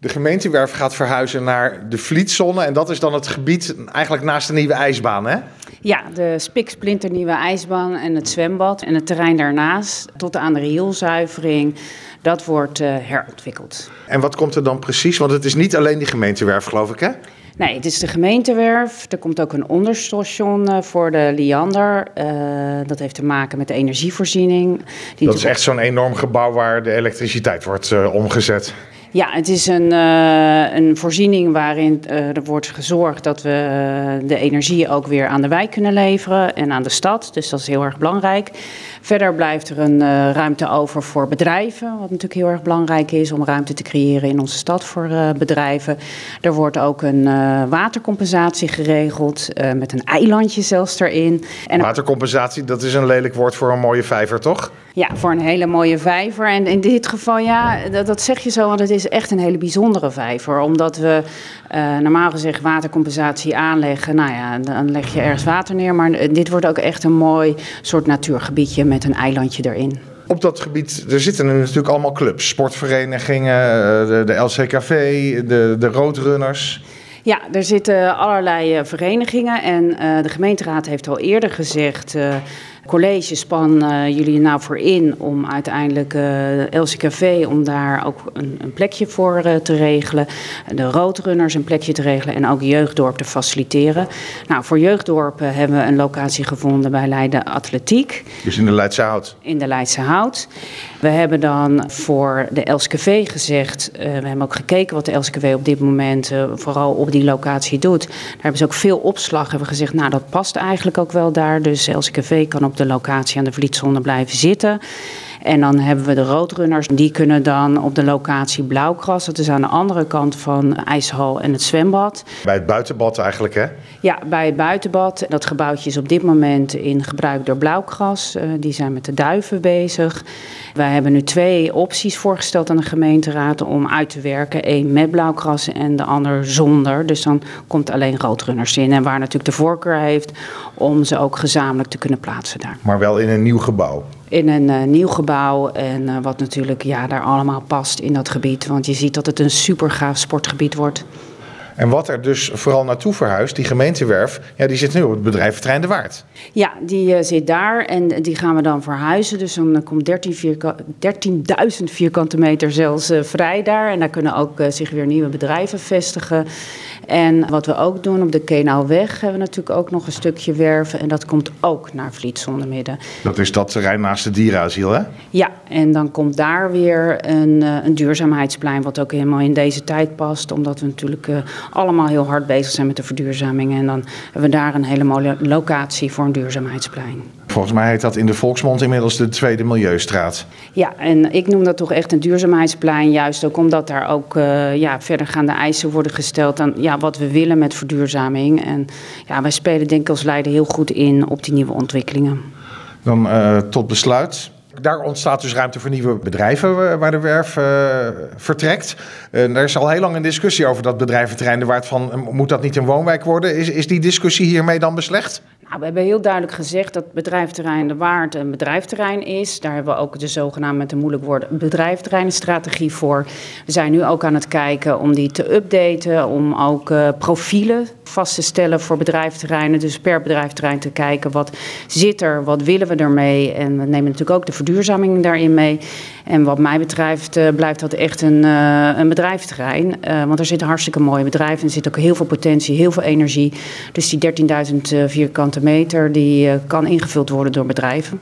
De gemeentewerf gaat verhuizen naar de Vlietzone. En dat is dan het gebied eigenlijk naast de nieuwe ijsbaan, hè? Ja, de spiksplinternieuwe ijsbaan en het zwembad en het terrein daarnaast tot aan de rioolzuivering. Dat wordt uh, herontwikkeld. En wat komt er dan precies? Want het is niet alleen die gemeentewerf, geloof ik, hè? Nee, het is de gemeentewerf. Er komt ook een onderstation uh, voor de Liander. Uh, dat heeft te maken met de energievoorziening. Die dat is echt zo'n enorm gebouw waar de elektriciteit wordt uh, omgezet. Ja, het is een, uh, een voorziening waarin uh, er wordt gezorgd dat we uh, de energie ook weer aan de wijk kunnen leveren en aan de stad. Dus dat is heel erg belangrijk. Verder blijft er een ruimte over voor bedrijven, wat natuurlijk heel erg belangrijk is om ruimte te creëren in onze stad voor bedrijven. Er wordt ook een watercompensatie geregeld met een eilandje zelfs erin. En watercompensatie, dat is een lelijk woord voor een mooie vijver, toch? Ja, voor een hele mooie vijver. En in dit geval, ja, dat, dat zeg je zo, want het is echt een hele bijzondere vijver. Omdat we uh, normaal gezegd watercompensatie aanleggen. Nou ja, dan leg je ergens water neer. Maar dit wordt ook echt een mooi soort natuurgebiedje met een eilandje erin. Op dat gebied, er zitten natuurlijk allemaal clubs. Sportverenigingen, de, de LCKV, de, de Roodrunners. Ja, er zitten allerlei verenigingen. En de gemeenteraad heeft al eerder gezegd... College span uh, jullie nou voor in om uiteindelijk uh, LCKV om daar ook een, een plekje voor uh, te regelen. De roodrunners een plekje te regelen en ook jeugddorp te faciliteren. Nou, voor jeugddorpen hebben we een locatie gevonden bij Leiden Atletiek. Dus in de Leidse Hout? In de Leidse Hout. We hebben dan voor de LCKV gezegd, we hebben ook gekeken wat de LCKV op dit moment vooral op die locatie doet. Daar hebben ze ook veel opslag, hebben we gezegd, nou dat past eigenlijk ook wel daar. Dus LCKV kan op de locatie aan de Vlietzone blijven zitten. En dan hebben we de roodrunners. Die kunnen dan op de locatie Blauwkras. Dat is aan de andere kant van IJshal en het zwembad. Bij het buitenbad eigenlijk, hè? Ja, bij het buitenbad. Dat gebouwtje is op dit moment in gebruik door Blauwkras. Uh, die zijn met de duiven bezig. Wij hebben nu twee opties voorgesteld aan de gemeenteraad om uit te werken. Eén met blauwkras en de ander zonder. Dus dan komt alleen roodrunners in. En waar natuurlijk de voorkeur heeft om ze ook gezamenlijk te kunnen plaatsen daar. Maar wel in een nieuw gebouw? In een uh, nieuw gebouw en uh, wat natuurlijk ja, daar allemaal past in dat gebied. Want je ziet dat het een super gaaf sportgebied wordt. En wat er dus vooral naartoe verhuist, die gemeentewerf, ja, die zit nu op het bedrijf Trein de Waard. Ja, die uh, zit daar en die gaan we dan verhuizen. Dus dan komt 13.000 vierka vierkante meter zelfs vrij daar. En daar kunnen ook zich weer nieuwe bedrijven vestigen. En wat we ook doen op de Kenauweg hebben we natuurlijk ook nog een stukje werven. En dat komt ook naar Vliet midden. Dat is dat terrein naast het dierenasiel, hè? Ja, en dan komt daar weer een, een duurzaamheidsplein, wat ook helemaal in deze tijd past. Omdat we natuurlijk allemaal heel hard bezig zijn met de verduurzaming. En dan hebben we daar een hele mooie locatie voor een duurzaamheidsplein. Volgens mij heet dat in de volksmond inmiddels de Tweede Milieustraat. Ja, en ik noem dat toch echt een duurzaamheidsplein. Juist ook omdat daar ook uh, ja, verdergaande eisen worden gesteld aan ja, wat we willen met verduurzaming. En ja, wij spelen denk ik als Leiden heel goed in op die nieuwe ontwikkelingen. Dan uh, tot besluit daar ontstaat dus ruimte voor nieuwe bedrijven eh, waar de werf uh, vertrekt. Uh, er is al heel lang een discussie over dat bedrijventerrein. Waar van, moet dat niet een woonwijk worden? Is, is die discussie hiermee dan beslecht? Nou, we hebben heel duidelijk gezegd dat bedrijfterrein de Waard een bedrijfterrein is. Daar hebben we ook de zogenaamde, met een moeilijk woord, bedrijfterreinstrategie voor. We zijn nu ook aan het kijken om die te updaten, om ook uh, profielen vast te stellen voor bedrijfterreinen. Dus per bedrijfterrein te kijken wat zit er, wat willen we ermee. En we nemen natuurlijk ook de verduurzaming daarin mee. En wat mij betreft uh, blijft dat echt een, uh, een bedrijfterrein. Want er zitten hartstikke mooie bedrijven. Er zit ook heel veel potentie, heel veel energie. Dus die 13.000 meter die kan ingevuld worden door bedrijven.